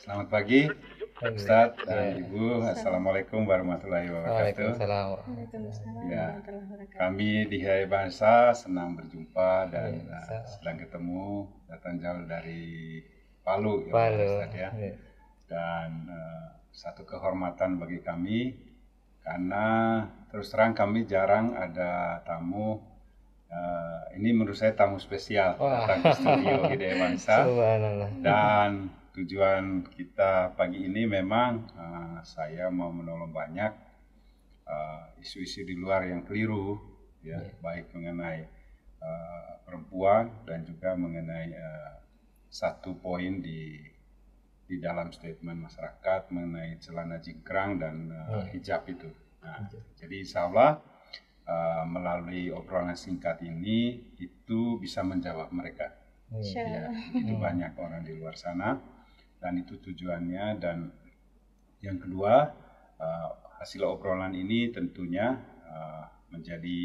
Selamat pagi, Ustaz dan Ibu. Assalamualaikum warahmatullahi wabarakatuh. Waalaikumsalam. Ya, kami di Hai Bangsa senang berjumpa dan Iya, uh, sedang ketemu datang jauh dari Palu, ya, Pak Palu. Ustaz, ya. Iya. Dan uh, satu kehormatan bagi kami karena terus terang kami jarang ada tamu. uh, ini menurut saya tamu spesial Wah. datang ke studio Hidayah Bangsa. Subhanallah. Dan tujuan kita pagi ini memang uh, saya mau menolong banyak uh, isu-isu di luar yang keliru, ya baik mengenai uh, perempuan dan juga mengenai uh, satu poin di di dalam statement masyarakat mengenai celana jingkrang dan uh, hijab itu. Nah, jadi insya Allah uh, melalui obrolan singkat ini itu bisa menjawab mereka. Ya itu banyak orang di luar sana dan itu tujuannya dan yang kedua eh, hasil obrolan ini tentunya eh, menjadi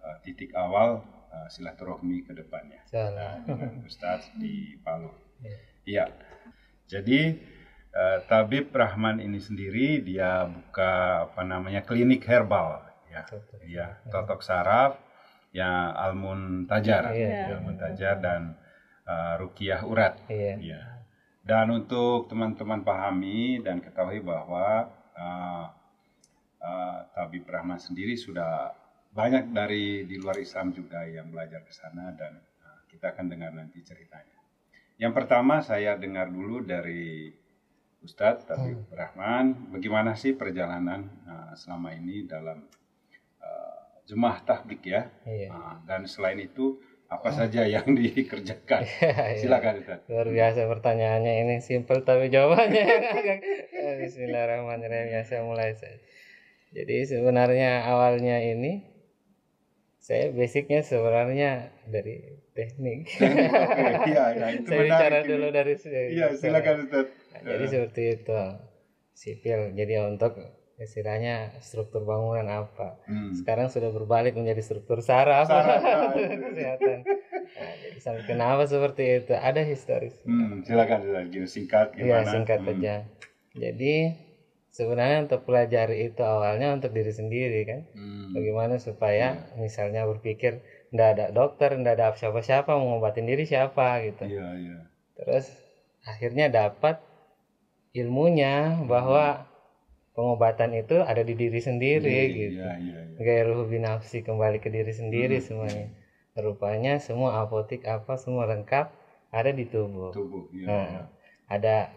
eh, titik awal eh, silaturahmi ke depannya. Nah, dengan Ustadz di Palu. Iya. Jadi eh, Tabib Rahman ini sendiri dia buka apa namanya klinik herbal ya. Iya, totok saraf ya Almun Tajar, Iya. ya, Almun Tajar dan eh, Rukiah Urat. Iya. Ya. Dan untuk teman-teman pahami dan ketahui bahwa uh, uh, Tabib Rahman sendiri sudah banyak dari di luar Islam juga yang belajar ke sana dan uh, kita akan dengar nanti ceritanya. Yang pertama saya dengar dulu dari Ustadz Tabib Rahman, bagaimana sih perjalanan uh, selama ini dalam uh, jemaah tahbik ya? Iya. Uh, dan selain itu apa saja yang dikerjakan? Iya. Silakan Ustadz. Luar biasa pertanyaannya ini simpel tapi jawabannya agak Eh, Bismillahirrahmanirrahim ya saya mulai saja. Jadi sebenarnya awalnya ini saya basicnya sebenarnya dari teknik. Oke, iya, iya, itu saya bicara ini. dulu dari Iya, silakan Ustaz. Nah, jadi seperti itu sipil. Jadi untuk istilahnya struktur bangunan apa. Hmm. Sekarang sudah berbalik menjadi struktur saraf, Saraf, untuk kesehatan. Nah, jadi sampai kenapa seperti itu? Ada historis. Hmm, silakan. Gini singkat Iya gimana? singkat Hmm. aja. Jadi sebenarnya untuk pelajari itu awalnya untuk diri sendiri kan. Hmm. Bagaimana supaya misalnya berpikir ndak ada dokter, ndak ada siapa-siapa mau ngobatin diri siapa gitu. Iya, iya. Terus akhirnya dapat ilmunya bahwa pengobatan itu ada di diri sendiri gitu. Iya, iya, iya. Gairuhu binafsi kembali ke diri sendiri semuanya. Rupanya semua apotik apa semua lengkap ada di tubuh. Tubuh, iya. Nah, ada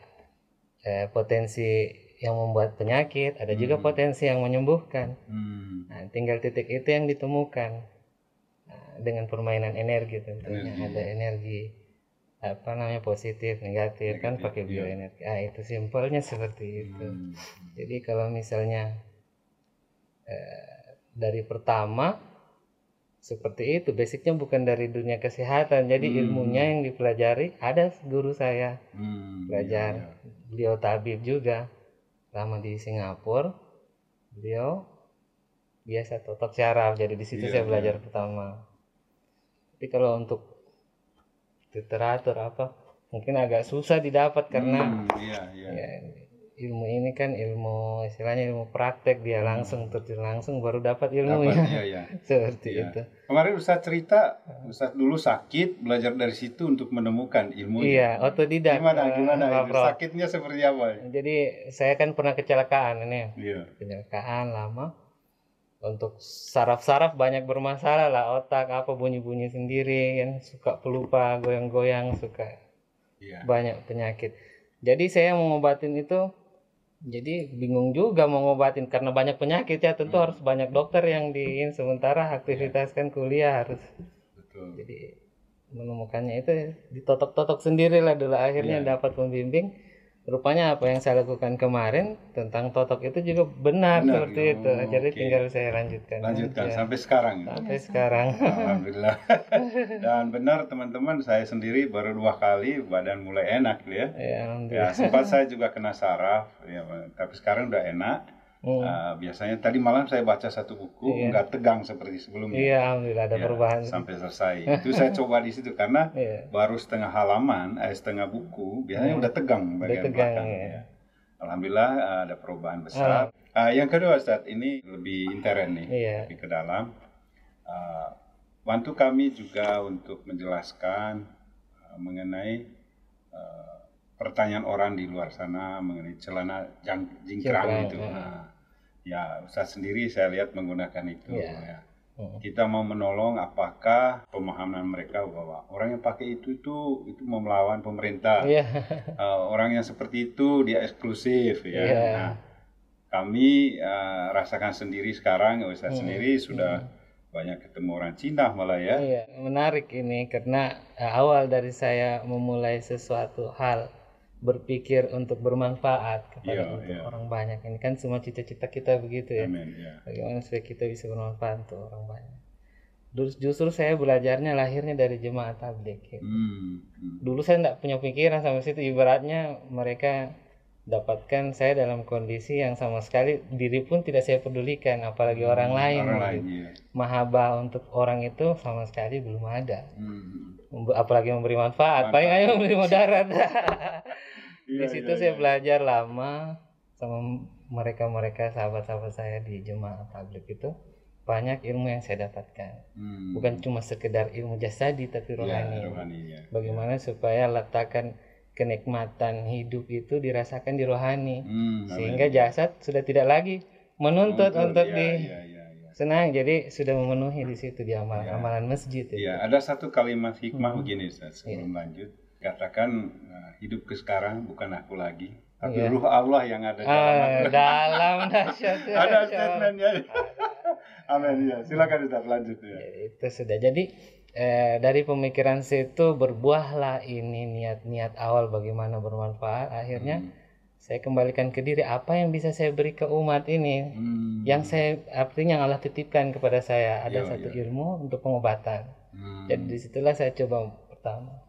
eh, potensi yang membuat penyakit, ada juga potensi yang menyembuhkan. Hmm. Nah, tinggal titik itu yang ditemukan Nah, dengan permainan energi tentunya Energi. ada energi apa namanya positif, negatif, kan Negatif, pakai iya. bioenergi. Ah itu simpelnya seperti itu. Hmm. Jadi kalau misalnya eh, dari pertama seperti itu, basicnya bukan dari dunia kesehatan. Jadi Hmm. ilmunya yang dipelajari ada guru saya Hmm. belajar. Iya, iya. Beliau tabib juga, lama di Singapura. Beliau biasa totok syaraf, jadi di situ Iya, saya belajar pertama. Tapi kalau untuk literatur apa, mungkin agak susah didapat karena Hmm, iya, iya. ya, ilmu ini kan ilmu istilahnya ilmu praktek dia langsung terjun langsung baru dapat Dapat, ilmunya iya, iya. seperti Iya. itu. Kemarin Ustaz cerita, Ustaz dulu sakit, belajar dari situ untuk menemukan ilmu. Iya, otodidak. Gimana, gimana Pak itu? Sakitnya seperti apa? Jadi saya kan pernah kecelakaan ini. Iya. kecelakaan lama untuk saraf-saraf banyak bermasalah lah otak apa bunyi-bunyi sendiri kan suka pelupa goyang-goyang suka Iya. banyak penyakit jadi saya mau ngobatin itu jadi bingung juga mau ngobatin karena banyak penyakit ya tentu harus banyak dokter yang diin sementara aktivitas kan kuliah harus Betul. jadi menemukannya itu ditotok-totok sendiri lah dulu akhirnya Iya. dapat pembimbing rupanya apa yang saya lakukan kemarin tentang totok itu juga benar, Benar, seperti ya. itu Oh, jadi oke. tinggal saya lanjutkan Lanjutkan aja. sampai sekarang. gitu. sampai sekarang Alhamdulillah. Dan benar teman-teman, saya sendiri baru dua kali badan mulai enak ya. ya Ya sempat saya juga kena saraf, ya, tapi sekarang udah enak. Hmm. Uh, biasanya tadi malam saya baca satu buku Iya. nggak tegang seperti sebelumnya. Iya, alhamdulillah ada Ya, perubahan. sampai selesai. Itu saya coba di situ karena Iya. baru setengah halaman, eh setengah buku, biasanya Hmm. udah tegang bagian tegang, belakang. ya. ya. Alhamdulillah uh, ada perubahan besar. Uh, yang kedua Ustaz, ini lebih intern nih, Iya. lebih ke dalam. Uh, bantu kami juga untuk menjelaskan uh, mengenai uh, pertanyaan orang di luar sana mengenai celana jang, Jingkrang, itu. ya. Nah, ya Ustaz sendiri saya lihat menggunakan itu. Ya Hmm. kita mau menolong apakah pemahaman mereka bahwa orang yang pakai itu itu itu mau melawan pemerintah Iya. Uh, orang yang seperti itu dia eksklusif ya Iya. nah, kami uh, rasakan sendiri sekarang Ustaz Hmm. sendiri sudah banyak ketemu orang Cina malah ya Iya, menarik ini karena eh, awal dari saya memulai sesuatu hal berpikir untuk bermanfaat kepada Iya, untuk iya. orang banyak ini kan semua cita-cita kita begitu ya. amin ya Bagaimana supaya kita bisa bermanfaat untuk orang banyak. Dulu justru saya belajarnya lahirnya dari jemaat tabligh. gitu. Hmm, hmm. Dulu saya tidak punya pikiran sampai situ ibaratnya mereka dapatkan saya dalam kondisi yang sama sekali diri pun tidak saya pedulikan apalagi orang lain. Orang gitu. lain ya Mahabah untuk orang itu sama sekali belum ada. Hmm. Apalagi memberi manfaat. Manfaat. paling hanya memberi mudarat. Iya, di situ iya, saya iya. belajar lama sama mereka-mereka sahabat-sahabat saya di jemaah tabligh itu. Banyak ilmu yang saya dapatkan. Hmm. bukan cuma sekedar ilmu jasadi tapi Ya, rohani. rohani ya bagaimana supaya letakkan kenikmatan hidup itu dirasakan di rohani. Hmm, sehingga jasad sudah tidak lagi menuntut untuk ya, di ya, ya, ya. Senang jadi sudah memenuhi di situ di Ya. amalan-amalan masjid itu. Iya, ada satu kalimat hikmah Hmm. begini Ustaz, sebelum Iya. lanjut. Katakan uh, hidup ke sekarang bukan aku lagi, tapi Iya. ruh Allah yang ada dalam Ah, aku. dalam dahsyat ada dahsyat. statementnya. Amin ya. Silakan Ustaz lanjut ya. Ya, itu sudah jadi eh, dari pemikiran situ berbuahlah ini niat-niat awal bagaimana bermanfaat akhirnya Hmm. Saya kembalikan ke diri apa yang bisa saya beri ke umat ini Hmm. yang saya artinya yang Allah titipkan kepada saya ada Iya, satu iya. ilmu untuk pengobatan Hmm. jadi di situlah saya coba pertama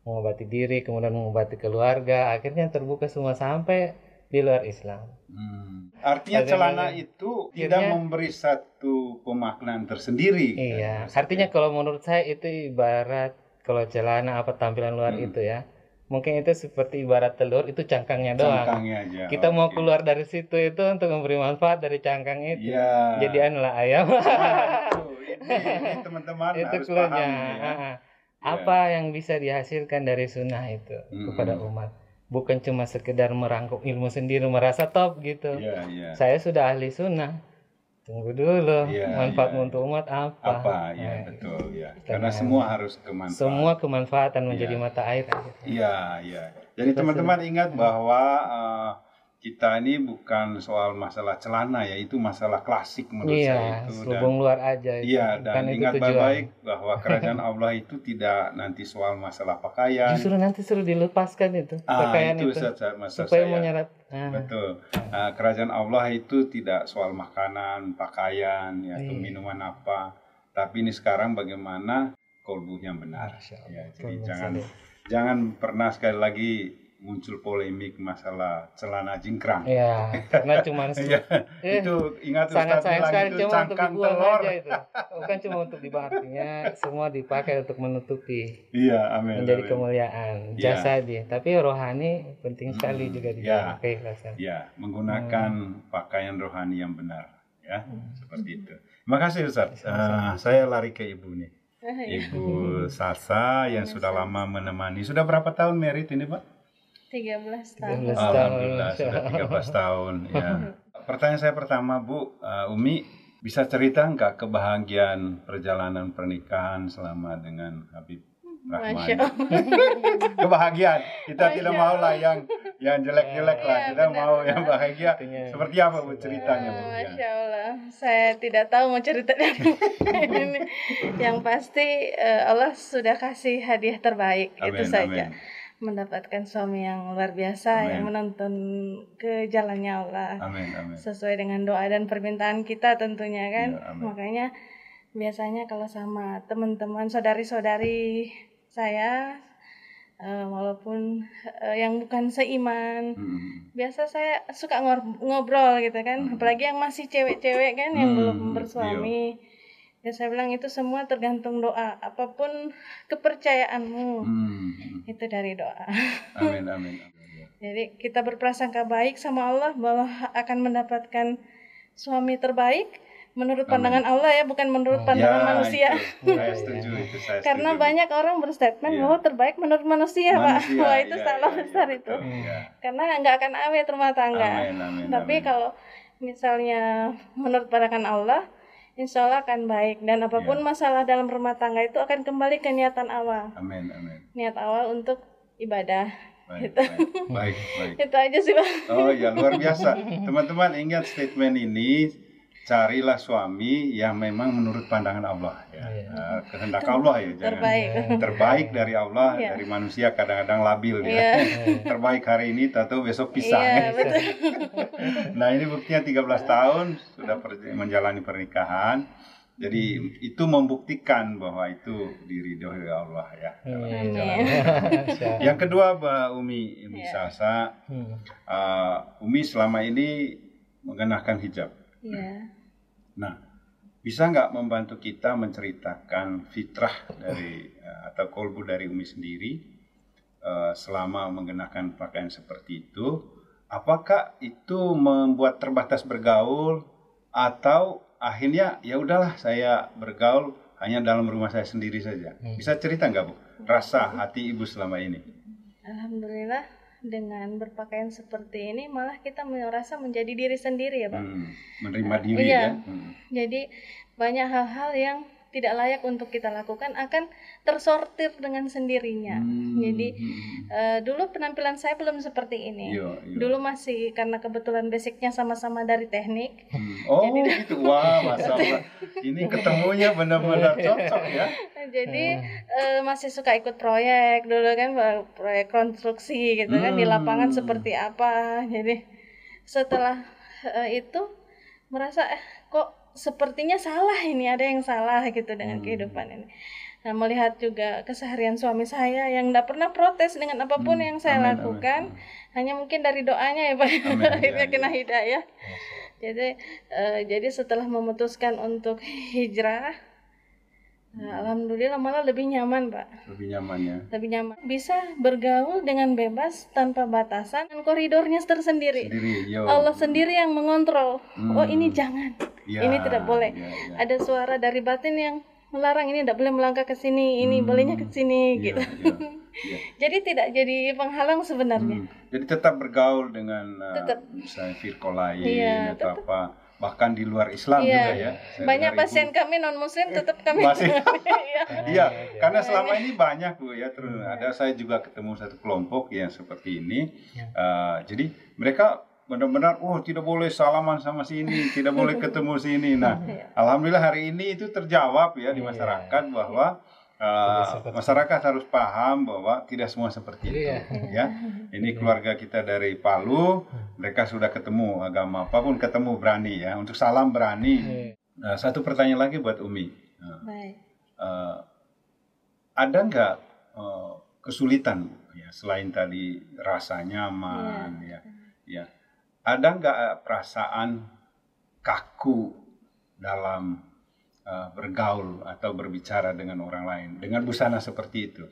mengobati diri kemudian mengobati keluarga akhirnya terbuka semua sampai di luar Islam Hmm. Artinya celana itu tidak Akhirnya- memberi satu pemaknaan tersendiri. Iya, Kan, artinya kalau menurut saya itu ibarat kalau celana apa tampilan luar Hmm. itu ya, mungkin itu seperti ibarat telur itu cangkangnya doang. cangkangnya aja. Kita mau Oke. keluar dari situ itu untuk memberi manfaat dari cangkang itu. Iya. Jadi adalah ayam. Nah, itu. Ini, teman-teman itu harus cluenya. paham ya. Ah, ah. Apa yang bisa dihasilkan dari sunnah itu Hmm. kepada umat? Bukan cuma sekedar merangkum ilmu sendiri merasa top gitu. Iya, iya. Saya sudah ahli sunnah. Tunggu dulu, Iya, manfaat iya. untuk umat apa? Apa? Ya, ya. Kita Karena mau- semua harus kemanfaat. semua kemanfaatan menjadi Iya. mata air. Iya, iya. Jadi teman-teman ingat bahwa eh, kita ini bukan soal masalah celana ya, itu masalah klasik menurut saya iya itu. Dan, luar aja itu. iya, dan itu ingat baik-baik bahwa kerajaan Allah itu tidak nanti soal masalah pakaian. justru nanti suruh dilepaskan itu ah, pakaian itu, itu, supaya saya. menyerap nah, Betul. Ah, kerajaan Allah itu tidak soal makanan, pakaian, ya, atau Iya. minuman apa. Tapi ini sekarang bagaimana kolbu yang benar. Allah. Ya, jadi jangan jangan pernah sekali lagi muncul polemik masalah celana jingkrang. ya karena cuma Iya, Eh, itu ingat sangat sayang sekali itu cuma untuk dibuang telur. aja itu bukan cuma untuk artinya semua dipakai untuk menutupi Iya, amin. menjadi amin. kemuliaan Iya. jasadi tapi rohani penting sekali Hmm, juga ya. dijaga keikhlasan Ya, menggunakan Hmm. pakaian rohani yang benar, ya, seperti itu. Terima kasih Ustaz. Ah, saya lari ke ibu nih. Iya. Ibu Sasa yang sudah lama menemani. Sudah berapa tahun merit ini, Pak? 13 13 tahun. tahun. Alhamdulillah sudah 13 tahun ya. Pertanyaan saya pertama Bu uh, Umi bisa cerita nggak kebahagiaan perjalanan pernikahan selama dengan Habib Rahman? Masya Allah. kebahagiaan kita Masya tidak mau lah yang yang jelek-jelek lah Iya, kita benar, mau yang benar. bahagia Artinya seperti apa Bu ceritanya Bu? Oh, Ya. Masya Allah, saya tidak tahu mau cerita ini. Yang pasti eh, Allah sudah kasih hadiah terbaik itu Amin, saja. amin. Mendapatkan suami yang luar biasa Amin. yang menuntun ke jalannya Allah Amin amin. sesuai dengan doa dan permintaan kita tentunya kan. Iya, amin. Makanya biasanya kalau sama teman-teman saudari-saudari saya Eh, walaupun eh, yang bukan seiman Hmm. biasa saya suka ngobrol gitu kan apalagi yang masih cewek-cewek kan yang Hmm, belum bersuami ya saya bilang itu semua tergantung doa apa pun kepercayaanmu Hmm. itu dari doa Amin amin. amin. jadi kita berprasangka baik sama Allah bahwa akan mendapatkan suami terbaik menurut pandangan Allah ya bukan menurut pandangan Ya, manusia itu. Saya setuju itu saya karena setuju. banyak orang berstatement Iya. bahwa terbaik menurut manusia, pak Manusia, wah itu iya, salah iya, besar iya, itu iya. karena nggak akan awet rumah tangga Amin, amin, tapi amin. kalau misalnya menurut pandangan Allah insya Allah akan baik dan apa pun Iya. masalah dalam rumah tangga itu akan kembali ke niatan awal Amin amin. niat awal untuk ibadah Baik, Gitu. baik, baik, baik. itu aja sih pak Oh ya luar biasa. Teman-teman ingat statement ini carilah suami yang memang menurut pandangan Allah ya. Eh, kehendak Allah ya jangan terbaik terbaik dari Allah Iya. dari manusia kadang-kadang labil ya. Iya. terbaik hari ini tahu besok pisah. iya betul Nah ini buktinya 13 tahun sudah per- menjalani pernikahan. Jadi itu membuktikan bahwa itu diridhoi oleh Allah ya. amin Yang kedua Mbak Umi, Umi Iya. Salsa, Hmm. uh, Umi selama ini mengenakan hijab. iya Nah, bisa nggak membantu kita menceritakan fitrah dari uh, atau kolbu dari Umi sendiri uh, selama mengenakan pakaian seperti itu? Apakah itu membuat terbatas bergaul atau akhirnya ya udahlah saya bergaul hanya dalam rumah saya sendiri saja? Bisa cerita nggak bu? Rasa hati ibu selama ini? alhamdulillah dengan berpakaian seperti ini malah kita merasa menjadi diri sendiri ya pak Hmm, menerima diri Iya. ya. Hmm. Jadi banyak hal-hal yang tidak layak untuk kita lakukan akan tersortir dengan sendirinya. Hmm, Jadi hmm. eh, dulu penampilan saya belum seperti ini. Iya, iya. Dulu masih karena kebetulan basicnya sama-sama dari teknik. Hmm. Oh gitu, wah masya Allah. Ini ketemunya benar-benar cocok ya. Jadi eh, masih suka ikut proyek dulu kan proyek konstruksi gitu kan di lapangan Hmm. seperti apa. Jadi setelah eh, itu merasa eh kok sepertinya salah ini ada yang salah gitu dengan Hmm. kehidupan ini. Nah melihat juga keseharian suami saya yang tidak pernah protes dengan apa pun Hmm. yang saya Amin, lakukan, amin. hanya mungkin dari doanya ya pak, akhirnya kena hidayah. Jadi eh, jadi setelah memutuskan untuk hijrah, nah, alhamdulillah malah lebih nyaman pak, Lebih nyamannya. lebih nyaman. Bisa bergaul dengan bebas tanpa batasan dan koridornya tersendiri. Sendiri, yo. Allah sendiri yang mengontrol. Oh Hmm. ini jangan, Ya, ini tidak boleh. ya, ya. Ada suara dari batin yang melarang ini tidak boleh melangkah ke sini, ini Hmm. bolehnya ke sini Iya, gitu. iya, iya. Jadi tidak jadi penghalang sebenarnya. Hmm. Jadi tetap bergaul dengan uh, Tetap. misalnya lain Iya, atau apa, bahkan di luar Islam Iya. juga ya. Saya Banyak pasien ibu- kami non muslim tetap kami Masih. Iya. Iya, karena selama ini banyak bu ya. Terus ada saya juga ketemu satu kelompok yang seperti ini. Uh, jadi mereka benar-benar, oh tidak boleh salaman sama sini, tidak boleh ketemu sini. Nah, alhamdulillah hari ini itu terjawab ya di masyarakat bahwa uh, masyarakat harus paham bahwa tidak semua seperti itu. Ya, ini keluarga kita dari Palu, mereka sudah ketemu agama apa pun ketemu berani ya. Untuk salam berani. Nah, satu pertanyaan lagi buat Umi. Baik. eh, ada nggak eh, kesulitan ya selain tadi rasa nyaman ya ya ada nggak perasaan kaku dalam eh, bergaul atau berbicara dengan orang lain dengan busana seperti itu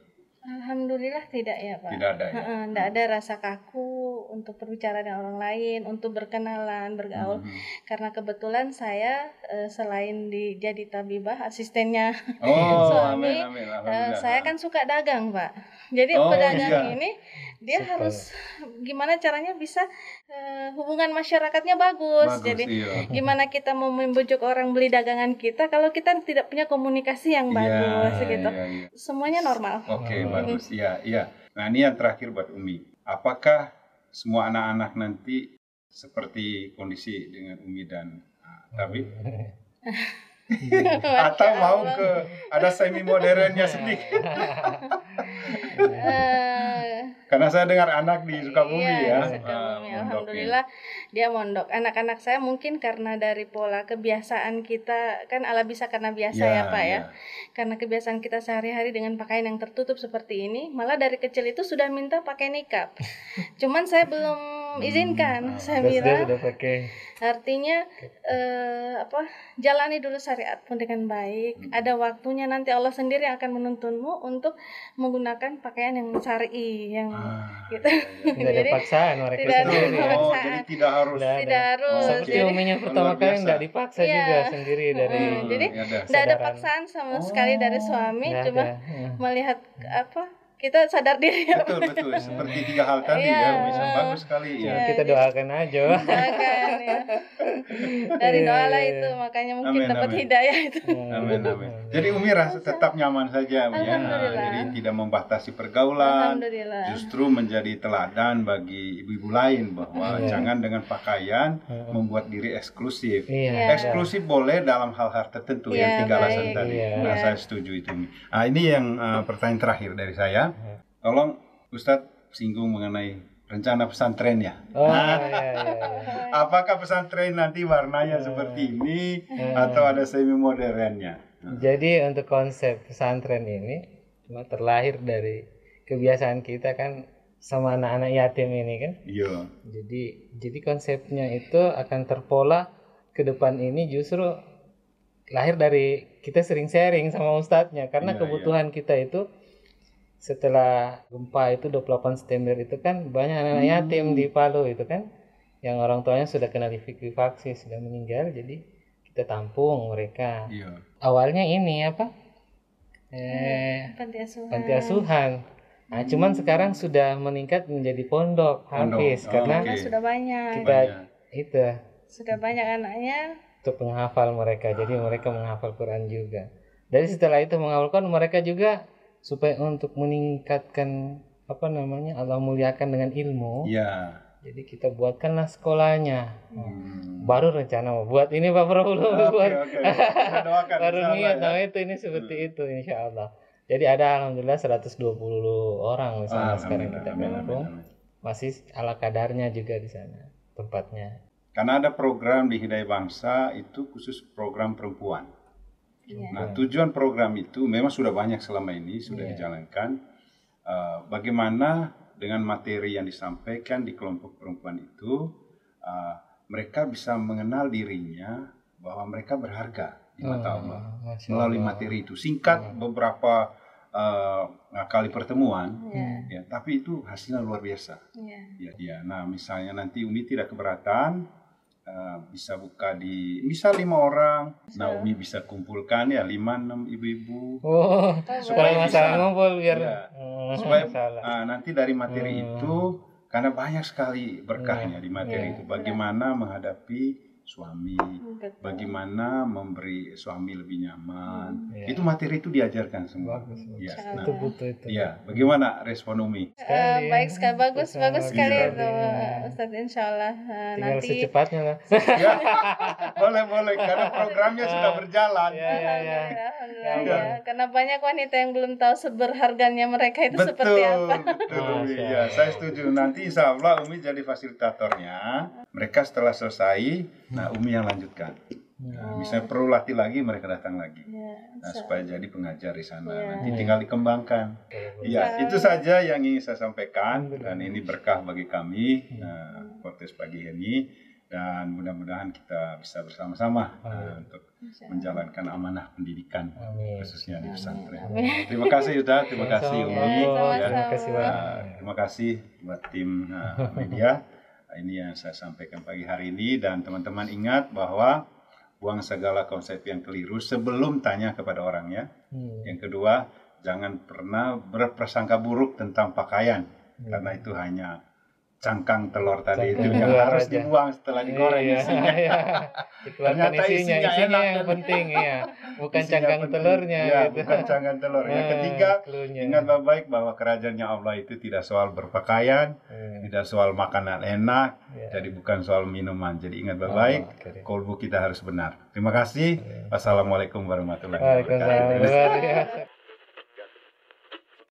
Alhamdulillah tidak ya Pak. tidak ada ya Tidak ada rasa kaku untuk berbicara dengan orang lain, untuk berkenalan, bergaul. Mhm. Karena kebetulan saya eh, selain di jadi tabibah, asistennya oh Suami, amin amin eh, saya kan suka dagang Pak. Jadi Oh, pedagang iya. ini dia harus gimana caranya bisa eh, hubungan masyarakatnya bagus. bagus Jadi iya. gimana kita mau membujuk orang beli dagangan kita kalau kita tidak punya komunikasi yang bagus Iya, gitu. iya, iya. Semuanya normal. Oke, bagus. Iya, iya. Nah, ini yang terakhir buat Umi. Apakah semua anak-anak nanti seperti kondisi dengan Umi dan ah, Tabi? Atau mau ke ada semi modernnya sedikit? Eh, Karena saya dengar anak di Sukabumi Iya, ya. di Sukabumi. mondoknya. Alhamdulillah dia mondok. Anak-anak saya mungkin karena dari pola kebiasaan kita kan ala bisa karena biasa ya, Pak ya. Karena kebiasaan kita sehari-hari dengan pakaian yang tertutup seperti ini, malah dari kecil itu sudah minta pakai nikab. Cuman saya belum izinkan. saya Terus dia bilang udah pakai artinya eh, apa? Jalani dulu syariat pun dengan baik. Ada waktunya nanti Allah sendiri yang akan menuntunmu untuk menggunakan pakaian yang syar'i yang Ah, gitu. tidak ada Jadi, paksaan mereka tidak ada sendiri. Oh, paksaan. jadi tidak harus. Tidak ada. tidak harus. Seperti Jadi- uminya pertama kali nggak dipaksa Iya. juga sendiri dari Hmm, jadi ya. Tidak ada paksaan sama sekali dari suami, Nggak cuma ada. Hmm. melihat apa kita sadar diri Betul betul seperti tiga hal tadi Iya. ya, bisa bagus sekali ya. Iya. kita doakan aja. Kan, ya. dari doa lah itu makanya mungkin Amin, dapat amin. hidayah itu Amin amin. Jadi Umi rasa tetap nyaman saja Umi ya. Jadi tidak membatasi pergaulan. alhamdulillah Justru menjadi teladan bagi ibu-ibu lain bahwa jangan dengan pakaian membuat diri eksklusif. Iya. Eksklusif boleh dalam hal-hal tertentu Iya, yang tiga alasan tadi. Iya. Nah, Iya. saya setuju itu. Umi. Nah, ini yang uh, pertanyaan terakhir dari saya. Tolong Ustadz singgung mengenai rencana pesantren ya. Oh iya iya. iya. Apakah pesantren nanti warnanya seperti ini atau ada semi modernnya? Jadi untuk konsep pesantren ini cuma terlahir dari kebiasaan kita kan sama anak-anak yatim ini kan. Iya. Jadi jadi konsepnya itu akan terpola ke depan ini justru lahir dari kita sering sharing sama ustadznya karena Iya, kebutuhan kita itu setelah gempa itu 28 September itu kan banyak anak-anak yatim di Palu itu kan yang orang tuanya sudah kena likuifaksi sudah meninggal jadi kita tampung mereka. Iya. awalnya ini apa? Eh panti asuhan panti asuhan nah cuman sekarang sudah meningkat menjadi pondok hafiz Oh, karena. Karena sudah banyak. kita Banyak. itu sudah banyak anaknya. untuk menghafal mereka jadi mereka menghafal Quran juga. Dari setelah itu menghafalkan mereka juga supaya untuk meningkatkan apa namanya Allah muliakan dengan ilmu Iya. jadi kita buatkanlah sekolahnya Hmm. baru rencana mau buat ini Pak belum Oke, buat doakan baru niat ya. nah itu ini seperti itu insya Allah jadi ada alhamdulillah 120 orang misalnya sekarang Alhamdulillah, kita amin, amin, tampung amin. masih ala kadarnya juga di sana tempatnya Karena ada program di Hidayah Bangsa itu khusus program perempuan. Iya. Nah, tujuan program itu memang sudah banyak selama ini sudah Iya. dijalankan. Eh, bagaimana dengan materi yang disampaikan di kelompok perempuan itu, eh, mereka bisa mengenal dirinya bahwa mereka berharga di mata Allah Oh, melalui materi itu. Singkat beberapa eh, kali pertemuan, ya ya, tapi itu hasilnya luar biasa. ya Ya, ya. Nah, misalnya nanti Umi tidak keberatan, eh, bisa buka di, misal lima orang. Nah, Umi bisa kumpulkan ya lima enam ibu-ibu. Oh, supaya bisa. ngumpul biar Iya. Hmm, Supaya masalah. ah, nanti dari materi Hmm. itu, karena banyak sekali berkahnya di materi Iya, itu. Bagaimana menghadapi suami, betul bagaimana memberi suami lebih nyaman. Iya. Itu materi itu diajarkan semua. Bagus, bagus. Ya, nah, itu butuh itu ya. Bagaimana respon Umi? Eh, Sekali. baik sekali bagus Bersama bagus sekali kita. itu Ustaz Insya Allah Eh, tinggal nanti secepatnya lah ya, boleh boleh karena programnya sudah berjalan. ya ya ya alhamdulillah, Iya. ya. Karena banyak wanita yang belum tahu seberharganya mereka itu betul, seperti apa. betul Umi. Masya Ya, saya setuju. Nanti insya Allah Umi jadi fasilitatornya. Mereka setelah selesai, nah Umi yang lanjutkan. Nah, misalnya perlu latih lagi, mereka datang lagi. Ya, Nah, supaya jadi pengajar di sana. Iya. Nanti tinggal dikembangkan. Iya, itu saja yang ingin saya sampaikan dan ini berkah bagi kami nah, podcast pagi ini dan mudah-mudahan kita bisa bersama-sama nah, untuk menjalankan amanah pendidikan amin khususnya di pesantren. Terima kasih Yuda, terima kasih. Umi. Ya. terima kasih banyak terima kasih buat tim nah, media. Nah, ini yang saya sampaikan pagi hari ini dan teman-teman ingat bahwa buang segala konsep yang keliru sebelum tanya kepada orangnya. Hmm. Yang kedua, jangan pernah berprasangka buruk tentang pakaian karena itu hanya cangkang telur tadi Cangkang itu yang harus aja. dibuang setelah digoreng Iya, isinya. iya. Ternyata isinya, isinya isinya, enak yang dan- penting ya, bukan Isinya cangkang penting. telurnya Ya, gitu. bukan cangkang telur. Yang Eh, ketiga, cluenya. ingat baik-baik bahwa kerajaannya Allah itu tidak soal berpakaian, Hmm. tidak soal makanan enak, Ya. jadi bukan soal minuman. Jadi ingat baik-baik, Oh, deh. kolbu kita harus benar. Terima kasih. Wassalamualaikum warahmatullahi wabarakatuh.